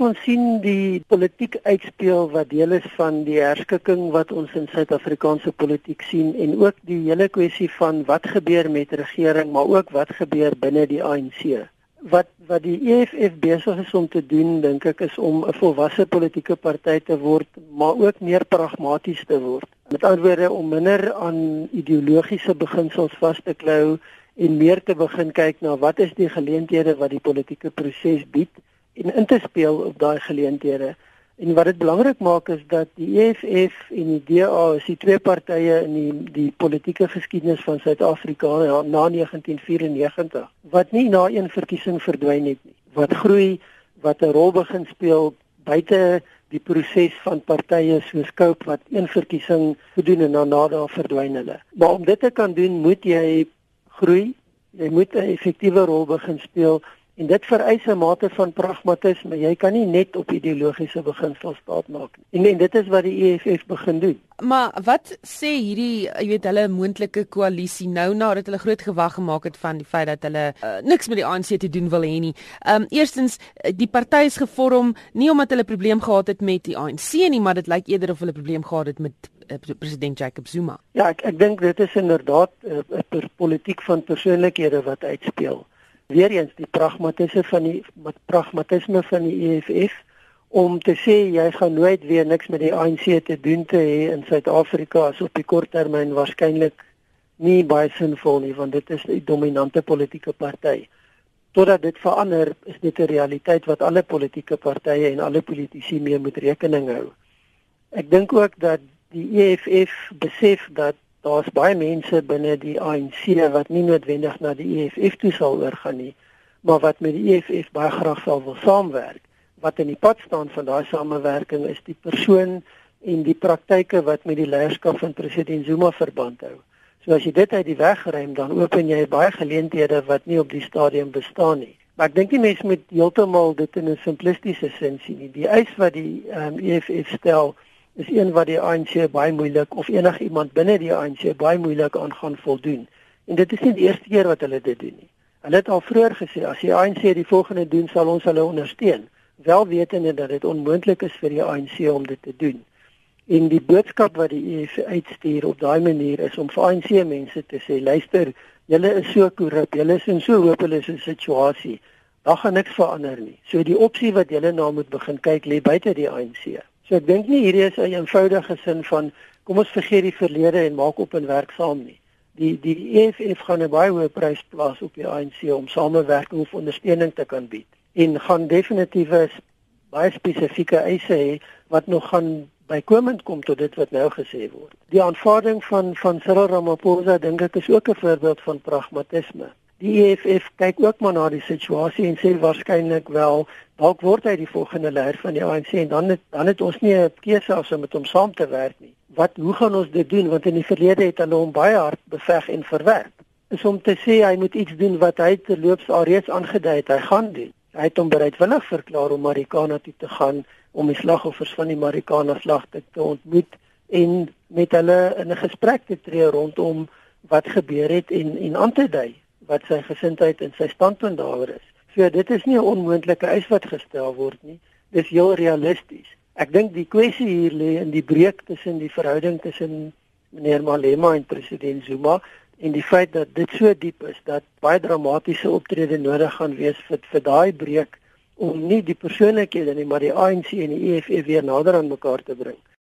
Ons sien die politiek uitspeel wat deel is van die herskikking wat ons in Suid-Afrikaanse politiek sien en ook die hele kwessie van wat gebeur met regering, maar ook wat gebeur binne die ANC. Wat wat die EFF besig is om te doen, dink ek is om 'n volwasse politieke party te word, maar ook meer pragmaties te word. Met ander woorde om minder aan ideologiese beginsels vas te klou en meer te begin kyk na wat is die geleenthede wat die politieke proses bied en in te speel op daai geleenthede. En wat dit belangrik maak is dat die EFF en die DA is die twee partye in die die politieke geskiedenis van Suid-Afrika na, na 1994 wat nie na een verkiesing verdwyn het nie. Wat groei, wat 'n rol begin speel buite die proses van partye soos Cope wat een verkiesing gedoen en daarna daar verdwyn hulle. Maar om dit te kan doen, moet jy groei. Jy moet 'n effektiewe rol begin speel En dit vereis 'n mate van pragmatisme. Jy kan nie net op ideologiese beginsels staat maak nie. En, en dit is wat die EFF begin doen. Maar wat sê hierdie, jy weet, hulle moontlike koalisie nou nadat hulle groot gewag gemaak het van die feit dat hulle uh, niks met die ANC te doen wil hê nie. Ehm um, eerstens die party is gevorm nie omdat hulle probleem gehad het met die ANC nie, maar dit lyk eerder of hulle probleem gehad het met uh, president Jacob Zuma. Ja, ek ek dink dit is inderdaad 'n uh, politiek van persoonlikhede wat uitspeel weer eens die pragmatisme van die met pragmatisme van die EFF om te sê jy gaan nooit weer niks met die ANC te doen te hê in Suid-Afrika as op die kort termyn waarskynlik nie baie sinvol nie want dit is 'n dominante politieke party. Totdat dit verander, is dit 'n realiteit wat alle politieke partye en alle politici mee moet rekening hou. Ek dink ook dat die EFF besef dat daar's baie mense binne die ANC wat nie noodwendig na die EFF toe sal oorgaan nie, maar wat met die EFF baie graag sal wil saamwerk. Wat in die pad staan van daai samewerking is die persoon en die praktyke wat met die leierskap van president Zuma verband hou. So as jy dit uit die weg ruim, dan open jy baie geleenthede wat nie op die stadium bestaan nie. Maar ek dink die mense moet heeltemal dit in 'n simplistiese sin sien. Die eis wat die um, ehm, EFF stel is een wat die ANC baie moeilik of enigiemand binne die ANC baie moeilik aan gaan voldoen. En dit is nie die eerste keer wat hulle dit doen nie. Hulle het al vroeër gesê as die ANC die volgende doen, sal ons hulle ondersteun, wel wetende dat dit onmoontlik is vir die ANC om dit te doen. En die boodskap wat die EFF uitstuur op daai manier is om vir ANC mense te sê, luister, julle is so korrup, julle is in so hopelose situasie. Daar gaan niks verander nie. So die opsie wat julle na moet begin kyk lê buite die ANC. So ek dink nie hierdie is 'n eenvoudige sin van kom ons vergeet die verlede en maak op en werk saam nie. Die die EFF gaan 'n baie hoë prys plaas op die ANC om samewerking of ondersteuning te kan bied en gaan definitiewe baie spesifieke eise hê wat nog gaan bykomend kom tot dit wat nou gesê word. Die aanvaarding van van Cyril Ramaphosa dink ek is ook 'n voorbeeld van pragmatisme die EFF kyk ook maar na die situasie en sê waarskynlik wel dalk word hy die volgende leier van die ANC en dan het, dan het ons nie 'n keuse as om met hom saam te werk nie. Wat hoe gaan ons dit doen want in die verlede het hulle hom baie hard beveg en verwerp. Is om te sê hy moet iets doen wat hy terloops alreeds aangedui het hy gaan doen. Hy het hom bereidwillig verklaar om Marikana toe te gaan om die slagoffers van die Marikana slagte te ontmoet en met hulle in 'n gesprek te tree rondom wat gebeur het en en aan te dui wat sy gesindheid en sy standpunt daaroor is. So dit is nie 'n onmoontlike eis wat gestel word nie. Dis heel realisties. Ek dink die kwessie hier lê in die breek tussen die verhouding tussen meneer Malema en president Zuma en die feit dat dit so diep is dat baie dramatiese optrede nodig gaan wees vir vir daai breek om nie die persoonlikhede nie maar die ANC en die EFF weer nader aan mekaar te bring.